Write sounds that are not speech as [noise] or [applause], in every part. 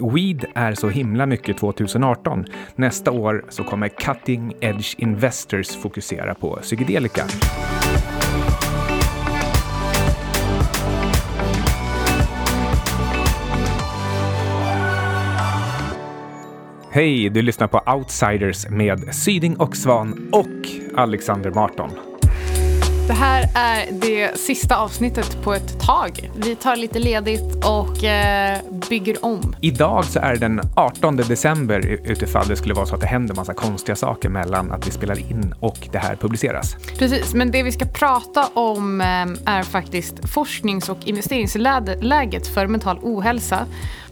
Weed är så himla mycket 2018. Nästa år så kommer Cutting Edge Investors fokusera på psykedelika. Hej, du lyssnar på Outsiders med Syding och Svan och Alexander Marton. Det här är det sista avsnittet på ett tag. Vi tar lite ledigt och eh, bygger om. Idag så är det den 18 december utifall det skulle vara så att det händer massa konstiga saker mellan att vi spelar in och det här publiceras. Precis, men det vi ska prata om eh, är faktiskt forsknings och investeringsläget för mental ohälsa.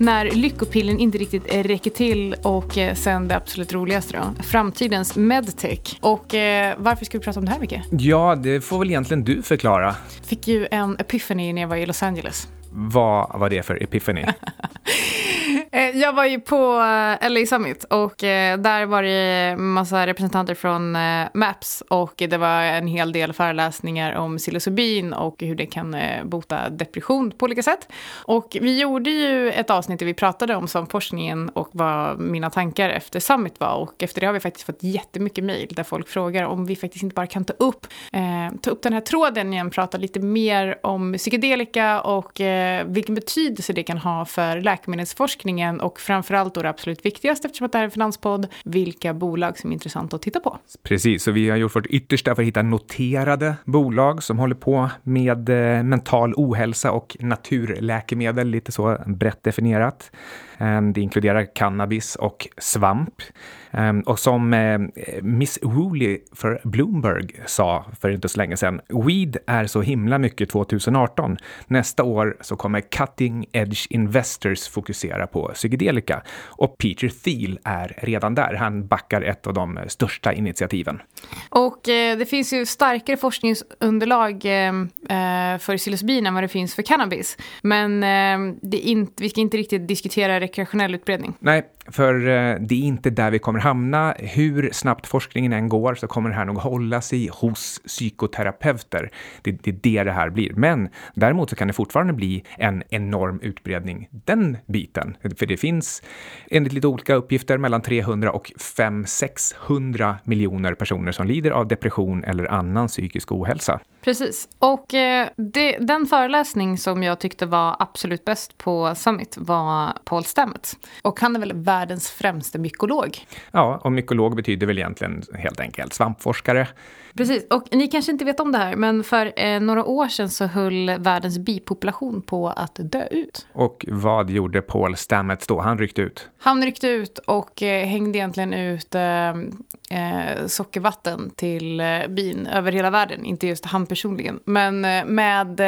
När lyckopillen inte riktigt räcker till och eh, sen det absolut roligaste då, framtidens medtech. Och eh, varför ska vi prata om det här Micke? Ja, det får väl egentligen du förklara. Fick ju en epiphany när jag var i Los Angeles. Vad var det för epiphany? [laughs] Eh, jag var ju på eh, LA Summit och eh, där var det massa representanter från MAPS och det var en hel del föreläsningar om psilocybin och hur det kan bota depression på olika sätt. Och vi gjorde ju ett avsnitt där vi pratade om forskningen och vad mina tankar efter Summit var och efter det har vi faktiskt fått jättemycket mejl där folk frågar om vi faktiskt inte bara kan ta upp, eh, ta upp den här tråden igen, prata lite mer om psykedelika och eh, vilken betydelse det kan ha för läkemedelsforskningen utvecklingen och framförallt då det absolut viktigaste eftersom att det här är en finanspodd, vilka bolag som är intressanta att titta på. Precis, så vi har gjort vårt yttersta för att hitta noterade bolag som håller på med eh, mental ohälsa och naturläkemedel, lite så brett definierat. Ehm, det inkluderar cannabis och svamp. Ehm, och som eh, Miss Woolley för Bloomberg sa för inte så länge sedan, weed är så himla mycket 2018. Nästa år så kommer Cutting Edge Investors fokusera på psykedelika. Och Peter Thiel är redan där. Han backar ett av de största initiativen. Och eh, det finns ju starkare forskningsunderlag ehm, eh, för psilocybin än vad det finns för cannabis. Men eh, det inte, vi ska inte riktigt diskutera rekreationell utbredning. Nej, för eh, det är inte där vi kommer hamna. Hur snabbt forskningen än går så kommer det här nog hålla sig hos psykoterapeuter. Det, det är det det här blir. Men däremot så kan det fortfarande bli en enorm utbredning, den biten. För det finns enligt lite olika uppgifter mellan 300 och 500-600 miljoner personer som lider av depression eller annan psykisk ohälsa. Precis. Och eh, det, den föreläsning som jag tyckte var absolut bäst på Summit var Paul Stamets. Och han är väl världens främste mykolog? Ja, och mykolog betyder väl egentligen helt enkelt svampforskare. Precis, och ni kanske inte vet om det här, men för eh, några år sedan så höll världens bipopulation på att dö ut. Och vad gjorde Paul Stamets då? Han ryckte ut? Han ryckte ut och eh, hängde egentligen ut eh, eh sockervatten till eh, bin över hela världen. Inte just han personligen, men eh, med,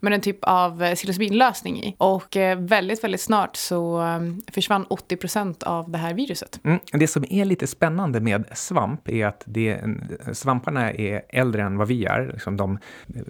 med en typ av psilocybinlösning i. Och väldigt, väldigt snart så försvann 80 procent av det här viruset. Mm, det som är lite spännande med svamp är att det, svamparna är äldre än vad vi är. Liksom de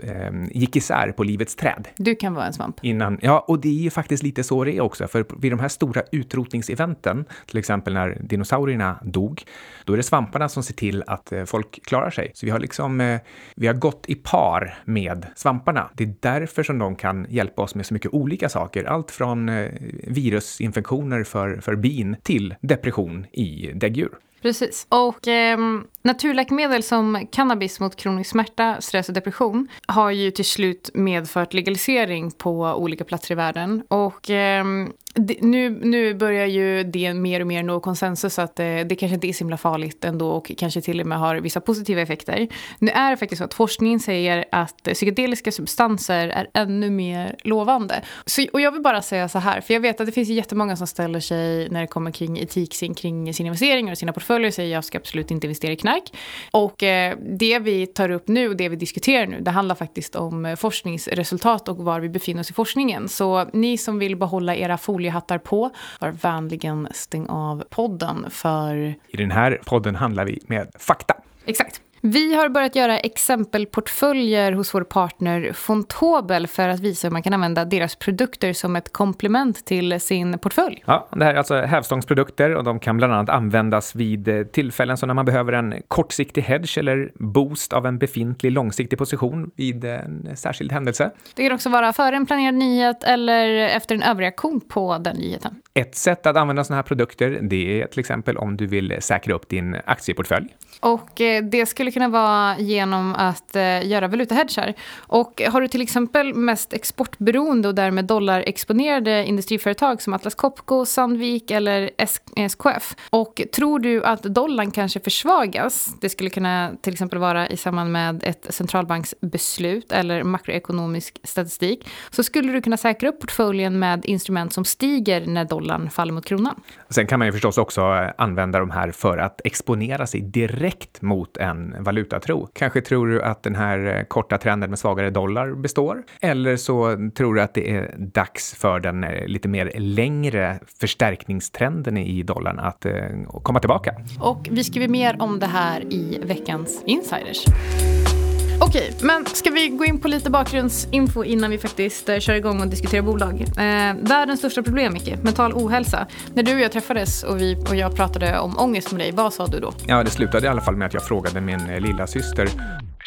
eh, gick isär på livets träd. Du kan vara en svamp. Innan, ja, och det är ju faktiskt lite så det är också. För vid de här stora utrotningseventen, till exempel när dinosaurierna dog, då är det svamparna som ser till att eh, folk klarar sig. Så vi har liksom, eh, vi har gått i par med svamparna. Det är därför som de kan hjälpa oss med så mycket olika saker. Allt från eh, virusinfektioner för, för bin till depression i däggdjur. Precis. Och eh, naturläkemedel som cannabis mot kronisk smärta, stress och depression har ju till slut medfört legalisering på olika platser i världen. Och eh, nu, nu börjar ju det mer och mer nå konsensus att det, eh, det kanske inte är så himla farligt ändå och kanske till och med har vissa positiva effekter. Nu är det faktiskt så att forskningen säger att psykedeliska substanser är ännu mer lovande. Så, och jag vill bara säga så här, för jag vet att det finns jättemånga som ställer sig när det kommer kring etik kring sina investeringar och sina portföljer och säger jag ska absolut inte investera i knark. Och eh, det vi tar upp nu och det vi diskuterar nu, det handlar faktiskt om forskningsresultat och var vi befinner oss i forskningen. Så ni som vill behålla era folier foliehattar på. Var vänligen stäng av podden för... I den här podden handlar vi med fakta. Exakt. Vi har börjat göra exempelportföljer hos vår partner Fontobel för att visa hur man kan använda deras produkter som ett komplement till sin portfölj. Ja, det här är alltså hävstångsprodukter och de kan bland annat användas vid eh, tillfällen som när man behöver en kortsiktig hedge eller boost av en befintlig långsiktig position vid en särskild händelse. Det kan också vara före en planerad nyhet eller efter en överreaktion på den nyheten. Ett sätt att använda sådana här produkter, det är till exempel om du vill säkra upp din aktieportfölj. Och eh, det skulle kunna vara genom att eh, göra valutahedgar. Och har du till exempel mest exportberoende och därmed dollarexponerade industriföretag som Atlas Copco, Sandvik eller SKF eh, och tror du att dollarn kanske försvagas, det skulle kunna till exempel vara i samband med ett centralbanksbeslut eller makroekonomisk statistik, så skulle du kunna säkra upp portföljen med instrument som stiger när dollarn faller mot kronan. Sen kan man ju förstås också eh, använda de här för att exponera sig direkt mot en valutatro. Kanske tror du att den här eh, korta trenden med svagare dollar består, eller så tror du att det är dags för den eh, lite mer längre förstärkningstrenden i dollarn att komma tillbaka. Och vi skriver mer om det här i veckans Insiders. Okej, men ska vi gå in på lite bakgrundsinfo innan vi faktiskt eh, kör igång och diskuterar bolag? Eh, världens största problem, Micke, mental ohälsa. När du och jag träffades och, vi, och jag pratade om ångest med dig, vad sa du då? Ja, det slutade i alla fall med att jag frågade min eh, lilla syster.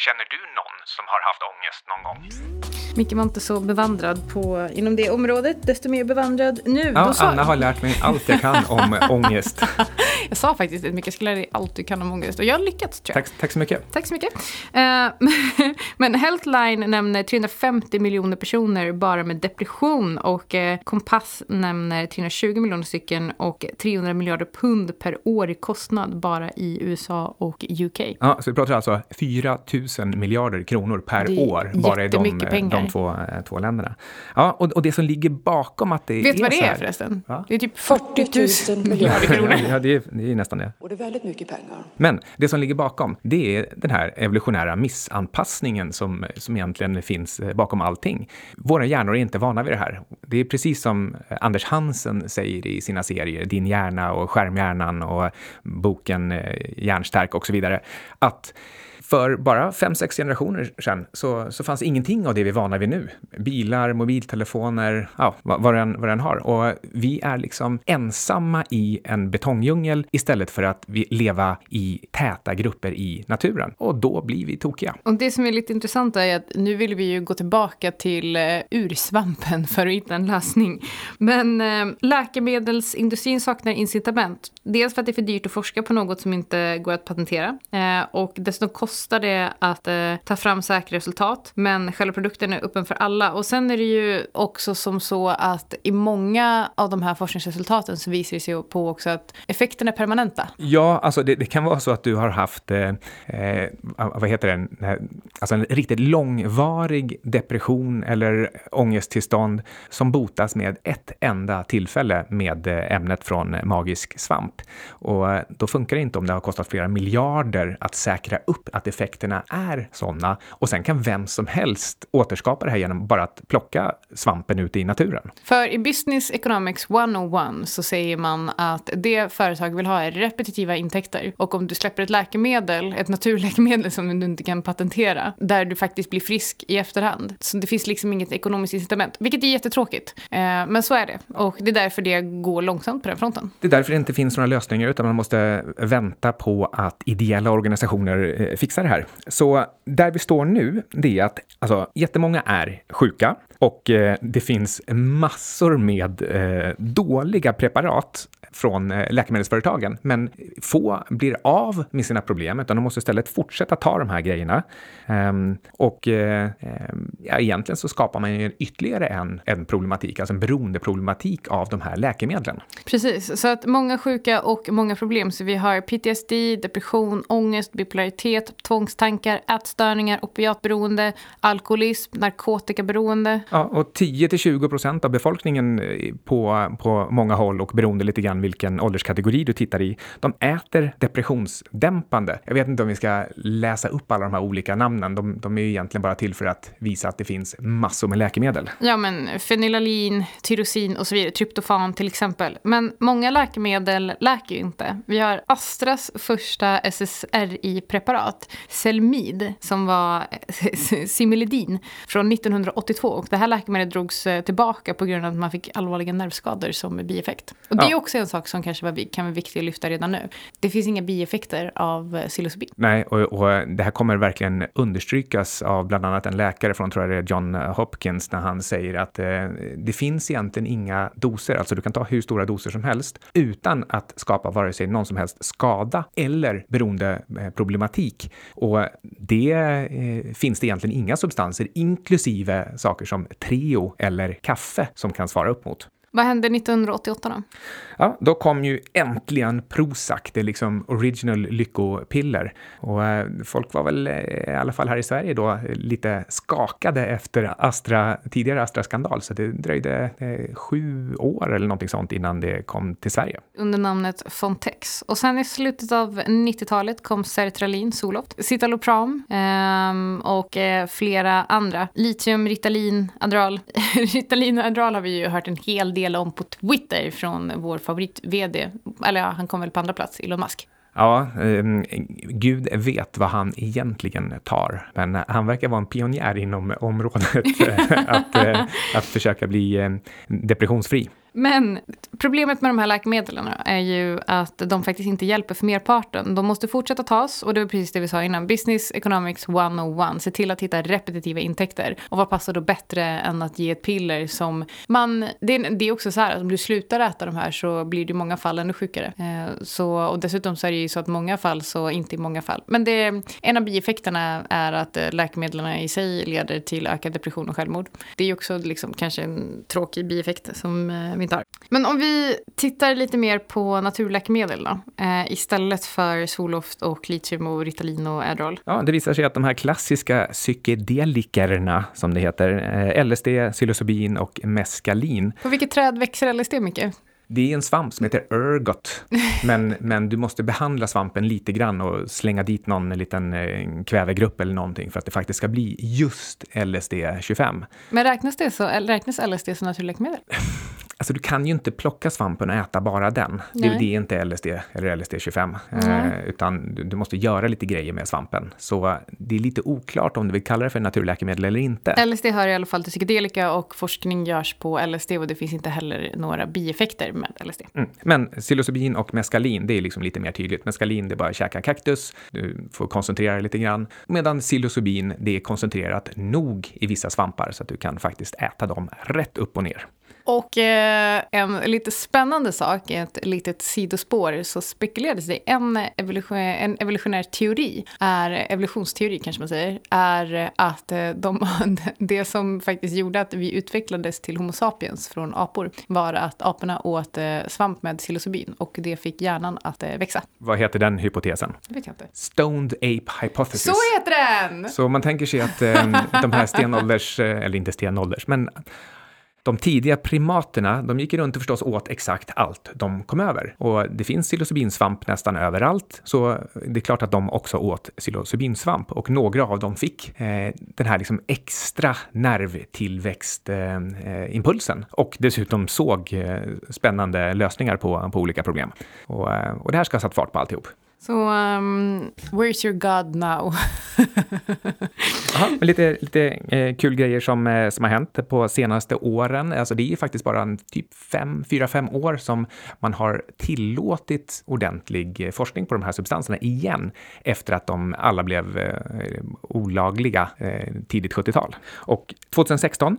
Känner du någon som har haft ångest någon gång? Micke var inte så bevandrad på, inom det området, desto mer bevandrad nu. Ja, sa... Anna har lärt mig allt jag kan om [laughs] ångest. jag sa faktiskt att Micke skulle lära dig allt du kan om ångest och jag har lyckats tror jag. Tack, tack så mycket. Tack så mycket. Uh, [laughs] men Healthline nämner 350 miljoner personer bara med depression och uh, Kompass nämner 320 miljoner stycken och 300 miljarder pund per år i kostnad bara i USA och UK. Ja, så vi pratar alltså 4 000 miljarder kronor per år bara i de, pengar. de två, eh, två länderna. Ja, och, och det som ligger bakom att det Vet är vad det är förresten? Va? Det är typ 40 000 miljarder kronor. ja, det är, det är nästan det. Och det är väldigt mycket pengar. Men det som ligger bakom, det är den här evolutionära missanpassningen som, som egentligen finns eh, bakom allting. Våra hjärnor är inte vana vid det här. Det är precis som eh, Anders Hansen säger i sina serier, Din hjärna och Skärmhjärnan och boken Hjärnstark och så vidare, att för bara fem, sex generationer sedan så, så fanns ingenting av det vi är vana vid nu. Bilar, mobiltelefoner, ja, vad, vad, den, vad den har. Och vi är liksom ensamma i en betongdjungel istället för att vi leva i täta grupper i naturen. Och då blir vi tokiga. Och det som är lite intressant är att nu vill vi ju gå tillbaka till eh, ursvampen [laughs] för att hitta en lösning. Men uh, läkemedelsindustrin saknar incitament. Dels för att det är för dyrt att forska på något som inte går att patentera. Uh, och dessutom kostar kostar det att eh, ta fram säkra resultat, men själva produkten är öppen för alla. Och sen är det ju också som så att i många av de här forskningsresultaten så visar det sig på också att effekterna är permanenta. Ja, alltså det, det kan vara så att du har haft, eh, eh vad heter det, alltså en riktigt långvarig depression eller ångesttillstånd som botas med ett enda tillfälle med eh, ämnet från magisk svamp. Och eh, då funkar det inte om det har kostat flera miljarder att säkra upp att effekterna är sådana och sen kan vem som helst återskapa det här genom bara att plocka svampen ute i naturen. För i Business Economics 101 så säger man att det företag vill ha är repetitiva intäkter och om du släpper ett läkemedel, ett naturläkemedel som du inte kan patentera, där du faktiskt blir frisk i efterhand. Så det finns liksom inget ekonomiskt incitament, vilket är jättetråkigt. Eh, men så är det och det är därför det går långsamt på den fronten. Det är därför det inte finns några lösningar utan man måste vänta på att ideella organisationer eh, fixa det här. Så där vi står nu, det är att alltså, jättemånga är sjuka och eh, det finns massor med eh, dåliga preparat från eh, läkemedelsföretagen. Men få blir av med sina problem, utan de måste istället fortsätta ta de här grejerna. Um, och uh, ja, egentligen så skapar man ju ytterligare en, en problematik, alltså en beroendeproblematik av de här läkemedlen. Precis, så att många sjuka och många problem. Så vi har PTSD, depression, ångest, bipolaritet, tvångstankar, ätstörningar, opiatberoende, alkoholism, narkotikaberoende. Ja, och 10 till 20 procent av befolkningen på, på många håll och beroende lite grann vilken ålderskategori du tittar i, de äter depressionsdämpande. Jag vet inte om vi ska läsa upp alla de här olika namnen. De, de är ju egentligen bara till för att visa att det finns massor med läkemedel. Ja, men fenylalin, tyrosin och så vidare, tryptofan till exempel. Men många läkemedel läker ju inte. Vi har Astras första SSRI-preparat, Selmid, som var [laughs] Similidin från 1982. Och det här läkemedlet drogs eh, tillbaka på grund av att man fick allvarliga nervskador som bieffekt. Och det är också en sak sak som kanske var, kan vara viktig att lyfta redan nu. Det finns inga bieffekter av eh, psilocybin. Nej, och, och, eh, det här kommer verkligen understrykas av bland annat en läkare från, tror jag det är John eh, Hopkins, när han säger att eh, det finns egentligen inga doser, alltså du kan ta hur stora doser som helst, utan att skapa vare sig någon som helst skada eller beroendeproblematik. Och det eh, finns det egentligen inga substanser, inklusive saker som Treo eller kaffe, som kan svara upp mot. Vad hände 1988 då? Ja, då kom ju äntligen Prozac, det liksom original lyckopiller. Och eh, folk var väl, eh, i alla fall här i Sverige då, lite skakade efter Astra, tidigare Astra-skandal, så det dröjde eh, sju år eller någonting sånt innan det kom till Sverige. Under namnet Fontex. Och sen i slutet av 90-talet kom Sertralin, Zoloft, Citalopram ehm, och flera andra. Litium, [laughs] Ritalin, Adral. Ritalin och Adral har vi ju hört en hel del om på Twitter från vår favorit-VD, eller ja, han kom väl på andra plats, Elon Musk. Ja, eh, Gud vet vad han egentligen tar, men han verkar vara en pionjär inom området [laughs] att, eh, att, eh, att försöka bli ehm, depressionsfri. Men problemet med de här läkemedlen är ju att de faktiskt inte hjälper för merparten. De måste fortsätta tas och det var precis det vi sa innan. Business Economics 101. Se till att hitta repetitiva intäkter. Och vad passar då bättre än att ge ett piller som man... Det är, det är också så här att om du slutar äta de här så blir du i många fall ännu sjukare. Eh, så, och dessutom så är det ju så att många fall så inte i många fall. Men det, en av bieffekterna är att eh, läkemedlen i sig leder till ökad depression och självmord. Det är ju också liksom kanske en tråkig bieffekt som eh, vi inte har. Men om vi tittar lite mer på naturläkemedel då, eh, istället för Zoloft och litium och Ritalin och Adderall. Ja, det visar sig att de här klassiska psykedelikerna, som det heter, eh, LSD, psilocybin och meskalin. På vilket träd växer LSD mycket? Det är en svamp som heter ergot, [laughs] men, men du måste behandla svampen lite grann och slänga dit någon liten eh, kvävegrupp eller någonting för att det faktiskt ska bli just LSD-25. Men räknas, det så, räknas LSD som naturläkemedel? [laughs] Alltså du kan ju inte plocka svampen och äta bara den. Det, det, är inte LSD eller LSD-25, eh, utan du, måste göra lite grejer med svampen. Så det är lite oklart om du vill kalla det för naturläkemedel eller inte. LSD hör i alla fall till psykedelika och forskning görs på LSD och det finns inte heller några bieffekter med LSD. Mm. Men psilocybin och meskalin, det är liksom lite mer tydligt. Meskalin, det är bara att käka kaktus, du får koncentrera dig lite grann. Medan psilocybin, det är koncentrerat nog i vissa svampar så att du kan faktiskt äta dem rätt upp och ner. Och eh, en lite spännande sak, ett litet sidospår, så spekulerades det en, evolution, en evolutionär teori, är, evolutionsteori kanske man säger, är att eh, de, [laughs] det som faktiskt gjorde att vi utvecklades till Homo sapiens från apor var att aporna åt eh, svamp med psilocybin och det fick hjärnan att eh, växa. Vad heter den hypotesen? Det vet jag inte. Stoned Ape Hypothesis. Så heter den! Så man tänker sig att eh, de här stenålders, eller inte stenålders, men de tidiga primaterna, de gick runt och förstås åt exakt allt de kom över. Och det finns psilocybinsvamp nästan överallt, så det är klart att de också åt psilocybinsvamp. Och några av dem fick eh, den här liksom extra nervtillväxtimpulsen eh, och dessutom såg eh, spännande lösningar på, på olika problem. Och, eh, och det här ska ha satt fart på alltihop. Så, um, where's your God now? [laughs] Aha, lite lite eh, kul grejer som, eh, som har hänt på senaste åren. Alltså det är ju faktiskt bara en typ fem, fyra, fem år som man har tillåtit ordentlig eh, forskning på de här substanserna igen efter att de alla blev eh, olagliga eh, tidigt 70-tal. Och 2016,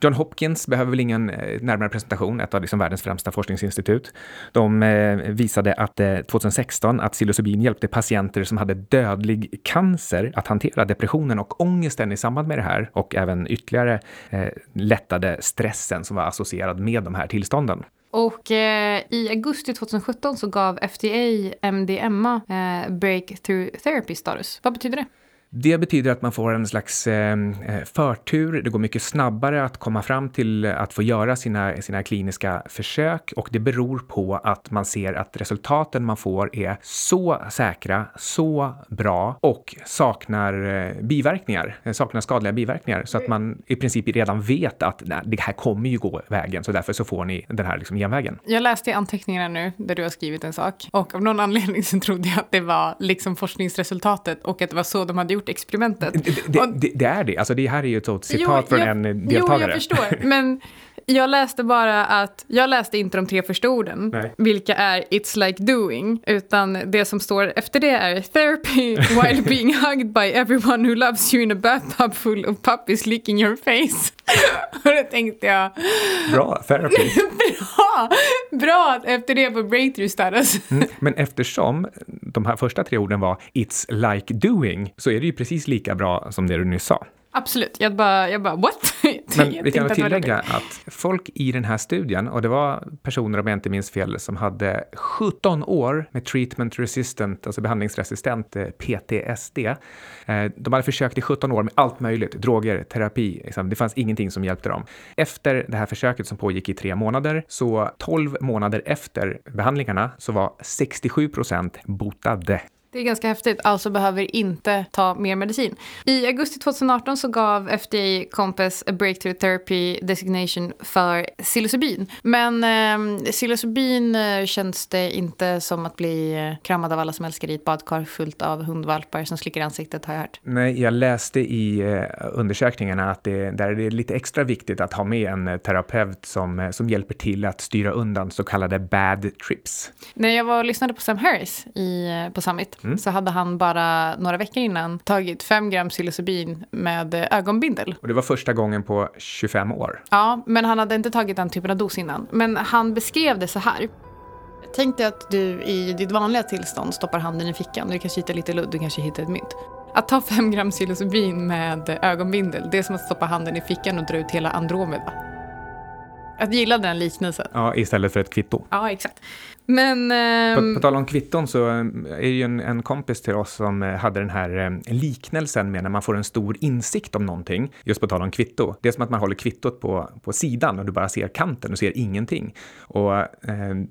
John Hopkins behöver väl ingen eh, närmare presentation, ett av liksom världens främsta forskningsinstitut. De eh, visade att eh, 2016 att psilocybin hjälpte patienter som hade dödlig cancer att hantera depressionen och ångesten i samband med det här och även ytterligare eh, lättade stressen som var associerad med de här tillstånden. Och eh, i augusti 2017 så gav FDA MDMA eh, breakthrough therapy status. Vad betyder det? Det betyder att man får en slags ehm, eh, förtur. Det går mycket snabbare att komma fram till att få göra sina, sina kliniska försök och det beror på att man ser att resultaten man får är så säkra, så bra och saknar eh, biverkningar, eh, saknar skadliga biverkningar så att man i princip redan vet att nej, det här kommer ju gå vägen så därför så får ni den här liksom genvägen. Jag läste i anteckningarna nu där du har skrivit en sak och av någon anledning så trodde jag att det var liksom forskningsresultatet och att det var så de hade gjort gjort experimentet. Det, det, det, det är det, alltså det här är ju ett citat jo, från jag, en deltagare. Jo, jag förstår, [laughs] men Jag läste bara att, jag läste inte de tre första orden, Nej. vilka är It's like doing, utan det som står efter det är Therapy [laughs] while being hugged by everyone who loves you in a bathtub full of puppies licking your face. [laughs] Och då tänkte jag, Bra, therapy. bra, bra att efter det på breakthrough status. Mm. Men eftersom de här första tre orden var It's like doing, så är det ju precis lika bra som det du nyss sa. Absolut, jag bara, jag bara what? [laughs] Men vi kan väl att tillägga det. att folk i den här studien, och det var personer om jag inte minns fel, som hade 17 år med treatment resistant, alltså behandlingsresistent eh, PTSD. Eh, De hade försökt i 17 år med allt möjligt, droger, terapi, liksom. det fanns ingenting som hjälpte dem. Efter det här försöket som pågick i tre månader, så 12 månader efter behandlingarna så var 67 procent botade. Det är ganska häftigt, alltså behöver inte ta mer medicin. I augusti 2018 så gav FDA Compass a breakthrough therapy designation för psilocybin. Men eh, psilocybin eh, känns det inte som att bli eh, kramad av alla som älskar i ett badkar fullt av hundvalpar som slickar ansiktet har jag hört. Nej, jag läste i eh, undersökningarna att det, där är det lite extra viktigt att ha med en eh, terapeut som, eh, som hjälper till att styra undan så kallade bad trips. När jag var och lyssnade på Sam Harris i, på Summit så hade han bara några veckor innan tagit fem gram psilocybin med eh, ögonbindel. Och det var första gången på 25 år. Ja, men han hade inte tagit den typen av dos innan. Men han beskrev det så här. Tänk dig att du i ditt vanliga tillstånd stoppar handen i fickan. Du kanske hittar lite ludd, du kanske hittar ett mynt. Att ta fem gram psilocybin med ögonbindel, det är som att stoppa handen i fickan och dra ut hela Andromeda. Jag gillar den liknelsen. Ja, istället för ett kvitto. Ja, exakt. Men... På, ehm, på tal om kvitton så eh, är ju en, en kompis till oss som eh, hade den här eh, liknelsen med när man får en stor insikt om någonting. Just på tal om kvitto. Det är som att man håller kvittot på, på sidan och du bara ser kanten och ser ingenting. Och eh,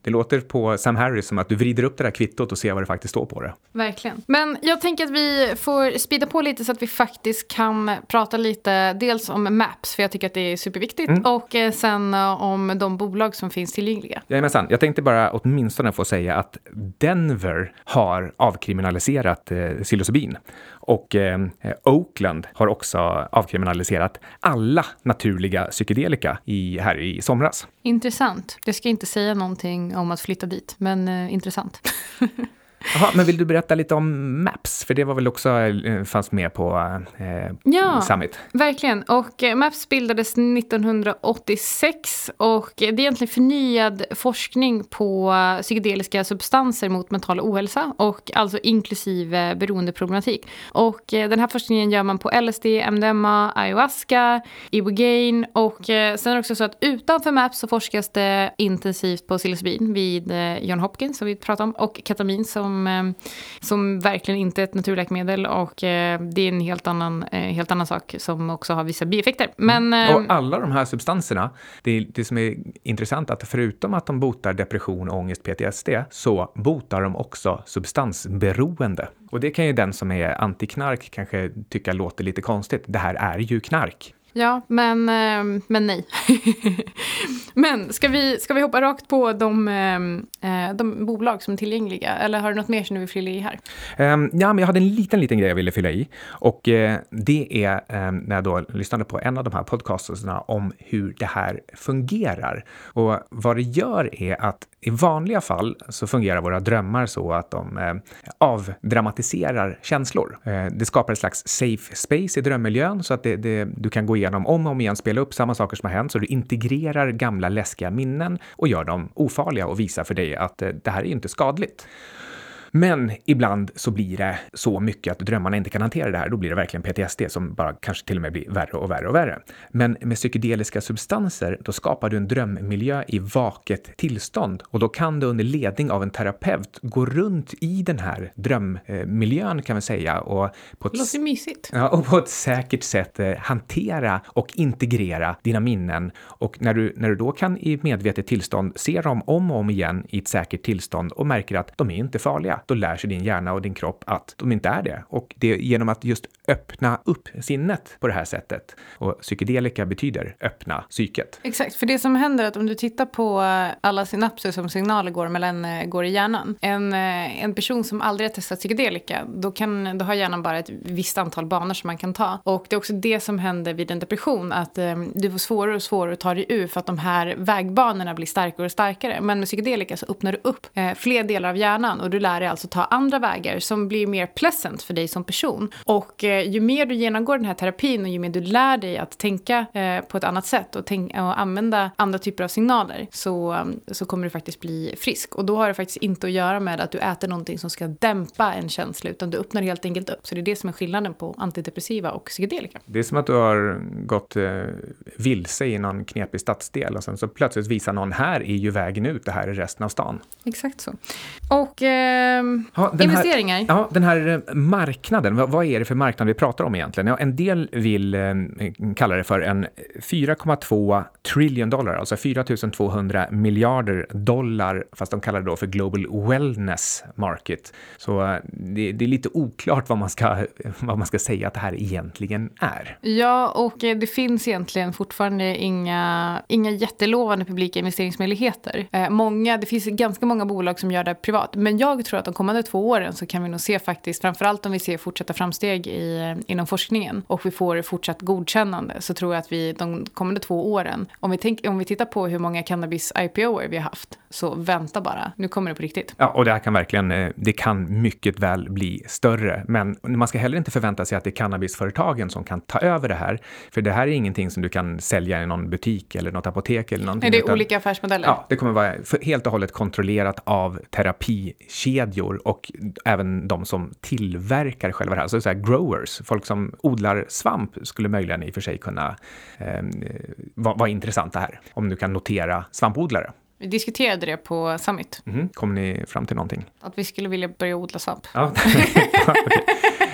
det låter på Sam Harris som att du vrider upp det där kvittot och ser vad det faktiskt står på det. Verkligen. Men jag tänker att vi får speeda på lite så att vi faktiskt kan prata lite dels om Maps, för jag tycker att det är superviktigt, och eh, sen om de bolag som finns tillgängliga. Jajamensan, jag tänkte bara åtminstone få säga att Denver har avkriminaliserat eh, psilocybin och eh, Oakland har också avkriminaliserat alla naturliga psykedelika i, här i somras. Intressant. Det ska inte säga någonting om att flytta dit, men eh, intressant. [laughs] Jaha, men vill du berätta lite om Maps? För det var väl också, eh, fanns med på eh, Ja. Summit. Verkligen. Och eh, Maps bildades 1986 och det är egentligen förnyad forskning på eh, psykedeliska substanser mot mental ohälsa och alltså inklusive beroendeproblematik. Och den här forskningen gör man på LSD, MDMA, ayahuasca, ibogaine och sen är det också så att utanför Maps så forskas det intensivt på psilocybin vid John Hopkins som vi pratade om och ketamin som, eh, som verkligen inte är ett naturläkemedel och eh, det är en helt annan, eh, helt annan sak som också har vissa bieffekter. Men eh, Och alla de här substanserna, det, är, det som är intressant att förutom att de botar depression, ångest, PTSD, så botar de också substansberoende. Och det kan ju den som är antiknark kanske tycka låter lite konstigt. Det här är ju knark. Ja, men, eh, men nej. [laughs] men ska vi, ska vi hoppa rakt på de, eh, eh, de bolag som är tillgängliga? Eller har du något mer som du vill fylla i här? Um, ja, men jag hade en liten, liten grej jag ville fylla i. Och det är ehm, när jag då lyssnade på en av de här podcasterna om hur det här fungerar. Och vad det gör är att i vanliga fall så fungerar våra drömmar så att de eh, avdramatiserar känslor. Eh, det skapar ett slags safe space i drömmiljön så att det, det, du kan gå igenom om och om igen, spela upp samma saker som har hänt, så du integrerar gamla läskiga minnen och gör dem ofarliga och visar för dig att eh, det här är inte skadligt. Men ibland så blir det så mycket att drömmarna inte kan hantera det här. Då blir det verkligen PTSD som bara kanske till och med blir värre och värre och värre. Men med psykedeliska substanser, då skapar du en drömmiljö i vaket tillstånd och då kan du under ledning av en terapeut gå runt i den här drömmiljön kan vi säga och på ett låter mysigt. Ja, och på ett säkert sätt eh, hantera och integrera dina minnen. Och när du, när du då kan i medvetet tillstånd se dem om och om igen i ett säkert tillstånd och märker att de är inte farliga, då lär sig din hjärna och din kropp att de inte är det. Och det är genom att just öppna upp sinnet på det här sättet. Och psykedelika betyder öppna psyket. Exakt, för det som händer är att om du tittar på eh, alla synapser som signaler går, mellan, eh, går i hjärnan. En, eh, en person som aldrig har testat psykedelika, då, kan, då har hjärnan bara ett visst antal banor som man kan ta. Och det är också det som händer vid en depression, att eh, du får svårare och svårare att ta dig ur för att de här vägbanorna blir starkare och starkare. Men med psykedelika så öppnar du upp eh, fler delar av hjärnan och du lär dig alltså ta andra vägar som blir mer pleasant för dig som person. Och eh, ju mer du genomgår den här terapin och ju mer du lär dig att tänka eh, på ett annat sätt och, och använda andra typer av signaler så, um, så kommer du faktiskt bli frisk. Och då har det faktiskt inte att göra med att du äter någonting som ska dämpa en känsla utan du öppnar helt enkelt upp. Så det är det som är skillnaden på antidepressiva och psykedelika. Det är som att du har gått eh, vilse i någon knepig stadsdel och sen så plötsligt visar någon här är ju vägen ut, det här är resten av stan. Exakt så. Och eh, ja, investeringar. Här, ja, den här eh, marknaden, vad, vad, är det för marknad vi pratar om egentligen? Ja, en del vill eh, kalla det för en 4,2 trillion dollar, alltså 4 200 miljarder dollar, fast de kallar det då för Global Wellness Market. Så eh, det, det, är lite oklart vad man, ska, [laughs] vad man ska säga att det här egentligen är. Ja, och eh, det finns egentligen fortfarande inga, inga jättelovande publika investeringsmöjligheter. Eh, många, det finns ganska många bolag som gör det privat, men jag tror att de kommande två åren så kan vi nog se faktiskt, framförallt om vi ser fortsatta framsteg i, inom forskningen och vi får fortsatt godkännande, så tror jag att vi de kommande två åren, om vi, tänk, om vi tittar på hur många cannabis IPOer vi har haft, så vänta bara, nu kommer det på riktigt. Ja, och det här kan verkligen, eh, det kan mycket väl bli större, men man ska heller inte förvänta sig att det är cannabisföretagen som kan ta över det här, för det här är ingenting som du kan sälja i någon butik eller något apotek eller någonting. Är det utan, olika affärsmodeller? Ja, det kommer vara helt och hållet kontrollerat av terapikedjor och även de som tillverkar själva det här, alltså så här growers, folk som odlar svamp skulle möjligen i och för sig kunna eh, vara, vara intressanta här, om du kan notera svampodlare. Vi diskuterade det på Summit. Mm. Kom ni fram till någonting? Att vi skulle vilja börja odla svamp. Ja. [laughs] okay.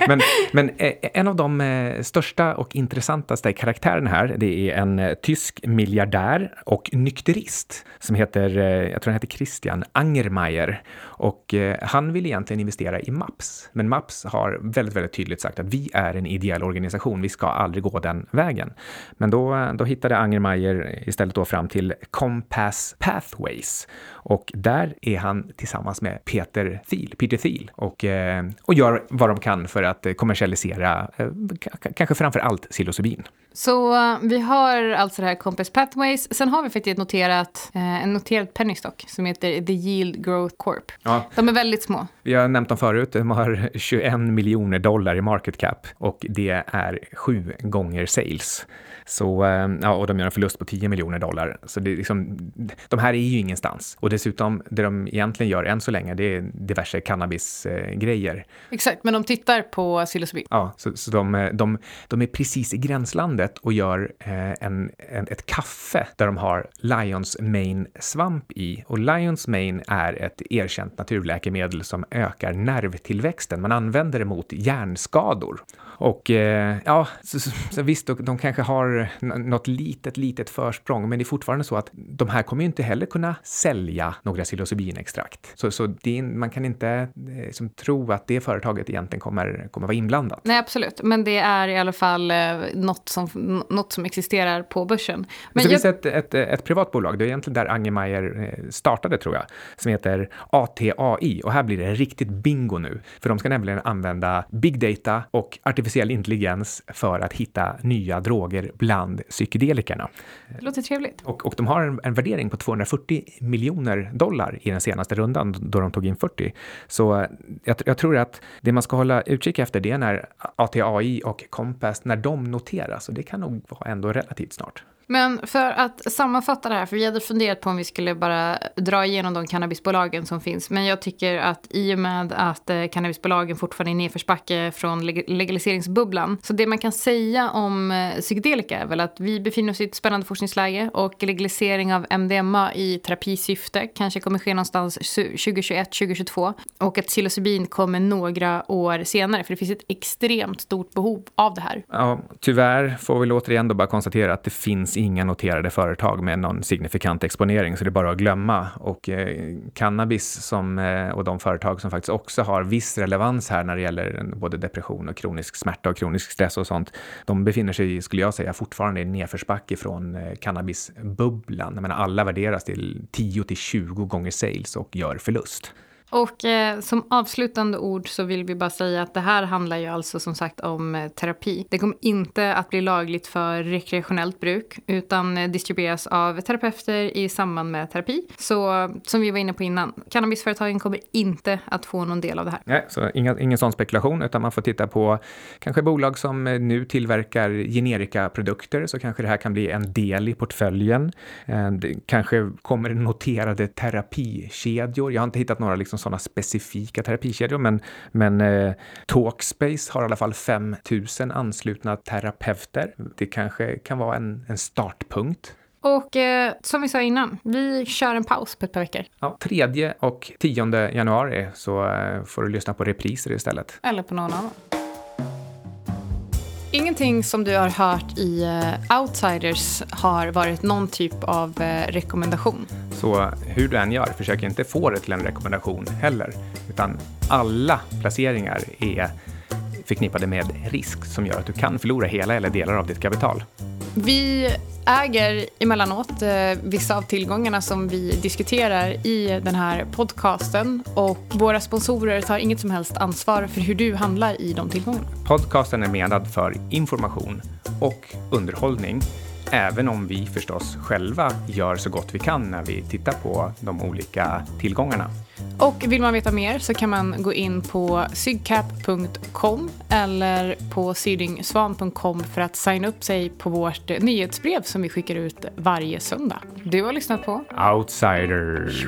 Men, men eh, en av de eh, största och intressantaste karaktärerna här, det är en eh, tysk miljardär och nykterist som heter, jag tror han heter Christian Angermeier. Och han vill egentligen investera i MAPS, men MAPS har väldigt, väldigt tydligt sagt att vi är en ideell organisation, vi ska aldrig gå den vägen. Men då, då hittade Angermeier istället då fram till Compass Pathways och där är han tillsammans med Peter Thiel, Peter Thiel och, eh, och gör vad de kan för att eh, kommersialisera eh, kanske framför allt psilocybin. Så uh, vi har alltså det här Compass Pathways. Sen har vi faktiskt noterat, uh, en noterad pennystock som heter The Yield Growth Corp. Ja. De är väldigt små. Vi har nämnt dem förut. De har [laughs] 21 miljoner dollar i market cap och det är sju gånger sales. Så, uh, ja, och de gör en förlust på 10 miljoner dollar. Så det är liksom, de här är ju ingenstans. Och dessutom, det de egentligen gör än så länge, det är diverse cannabisgrejer. Exakt, men de tittar på psilocybin. Ja, så, så de, de, de är precis i gränslandet landet och gör eh, en, en, ett kaffe där de har Lions Mane svamp i. Och Lions Mane är ett erkänt naturläkemedel som ökar nervtillväxten. Man använder det mot hjärnskador. Och eh, ja, så, så, visst, de kanske har något litet, litet försprång, men det är fortfarande så att de här kommer ju inte heller kunna sälja några psilocybinextrakt. Så, så det, man kan inte liksom, tro att det företaget egentligen kommer, kommer vara inblandat. Nej, absolut, men det är i alla fall eh, något, som, något som existerar på börsen. Men, men så jag... finns det ett, ett, ett privat bolag, det är egentligen där Angemeyer eh, startade tror jag, som heter ATAI och här blir det riktigt bingo nu, för de ska nämligen använda big data och artificiell artificiell intelligens för att hitta nya droger bland psykedelikerna. Det låter trevligt. Och, och de har en, en, värdering på 240 miljoner dollar i den senaste rundan då de tog in 40. Så jag, jag tror att det man ska hålla utkik efter det är när ATAI och Compass, när de noteras och det kan nog vara ändå relativt snart. Men för att sammanfatta det här, för vi hade funderat på om vi skulle bara dra igenom de cannabisbolagen som finns. Men jag tycker att i och med att eh, cannabisbolagen fortfarande är nedförsbacke från legaliseringsbubblan. Så det man kan säga om eh, psykedelika är väl att vi befinner oss i ett spännande forskningsläge och legalisering av MDMA i terapisyfte kanske kommer ske någonstans 2021, 2022. Och att psilocybin kommer några år senare, för det finns ett extremt stort behov av det här. Ja, tyvärr får vi återigen då bara konstatera att det finns finns inga noterade företag med någon signifikant exponering, så det är bara att glömma. Och eh, cannabis som, eh, och de företag som faktiskt också har viss relevans här när det gäller både depression och kronisk smärta och kronisk stress och sånt, de befinner sig, skulle jag säga, fortfarande i nedförsbacke från eh, cannabisbubblan. Jag menar, alla värderas till 10 till 20 gånger sales och gör förlust. Och eh, som avslutande ord så vill vi bara säga att det här handlar ju alltså som sagt om eh, terapi. Det kommer inte att bli lagligt för rekreationellt bruk utan eh, distribueras av terapeuter i samband med terapi. Så som vi var inne på innan, cannabisföretagen kommer inte att få någon del av det här. Nej, så inga, ingen sån spekulation utan man får titta på kanske bolag som eh, nu tillverkar generikaprodukter så kanske det här kan bli en del i portföljen. Eh, det kanske kommer noterade terapikedjor. Jag har inte hittat några liksom sådana specifika terapikedjor, men, men eh, Talkspace har i alla fall 5000 anslutna terapeuter. Det kanske kan vara en, en startpunkt. Och eh, som vi sa innan, vi kör en paus på ett par veckor. Ja, 3 och 10 januari så eh, får du lyssna på repriser istället. Eller på någon annan. Ingenting som du har hört i eh, Outsiders har varit någon typ av eh, rekommendation. Så hur du än gör, försök inte få det till en rekommendation heller. Utan alla placeringar är förknippade med risk som gör att du kan förlora hela eller delar av ditt kapital. Vi äger emellanåt eh, vissa av tillgångarna som vi diskuterar i den här podcasten och våra sponsorer tar inget som helst ansvar för hur du handlar i de tillgångarna. Podcasten är menad för information och underhållning Även om vi förstås själva gör så gott vi kan när vi tittar på de olika tillgångarna. Och vill man veta mer så kan man gå in på sygcap.com eller på sydingsvan.com för att signa upp sig på vårt nyhetsbrev som vi skickar ut varje söndag. Du har lyssnat på Outsiders.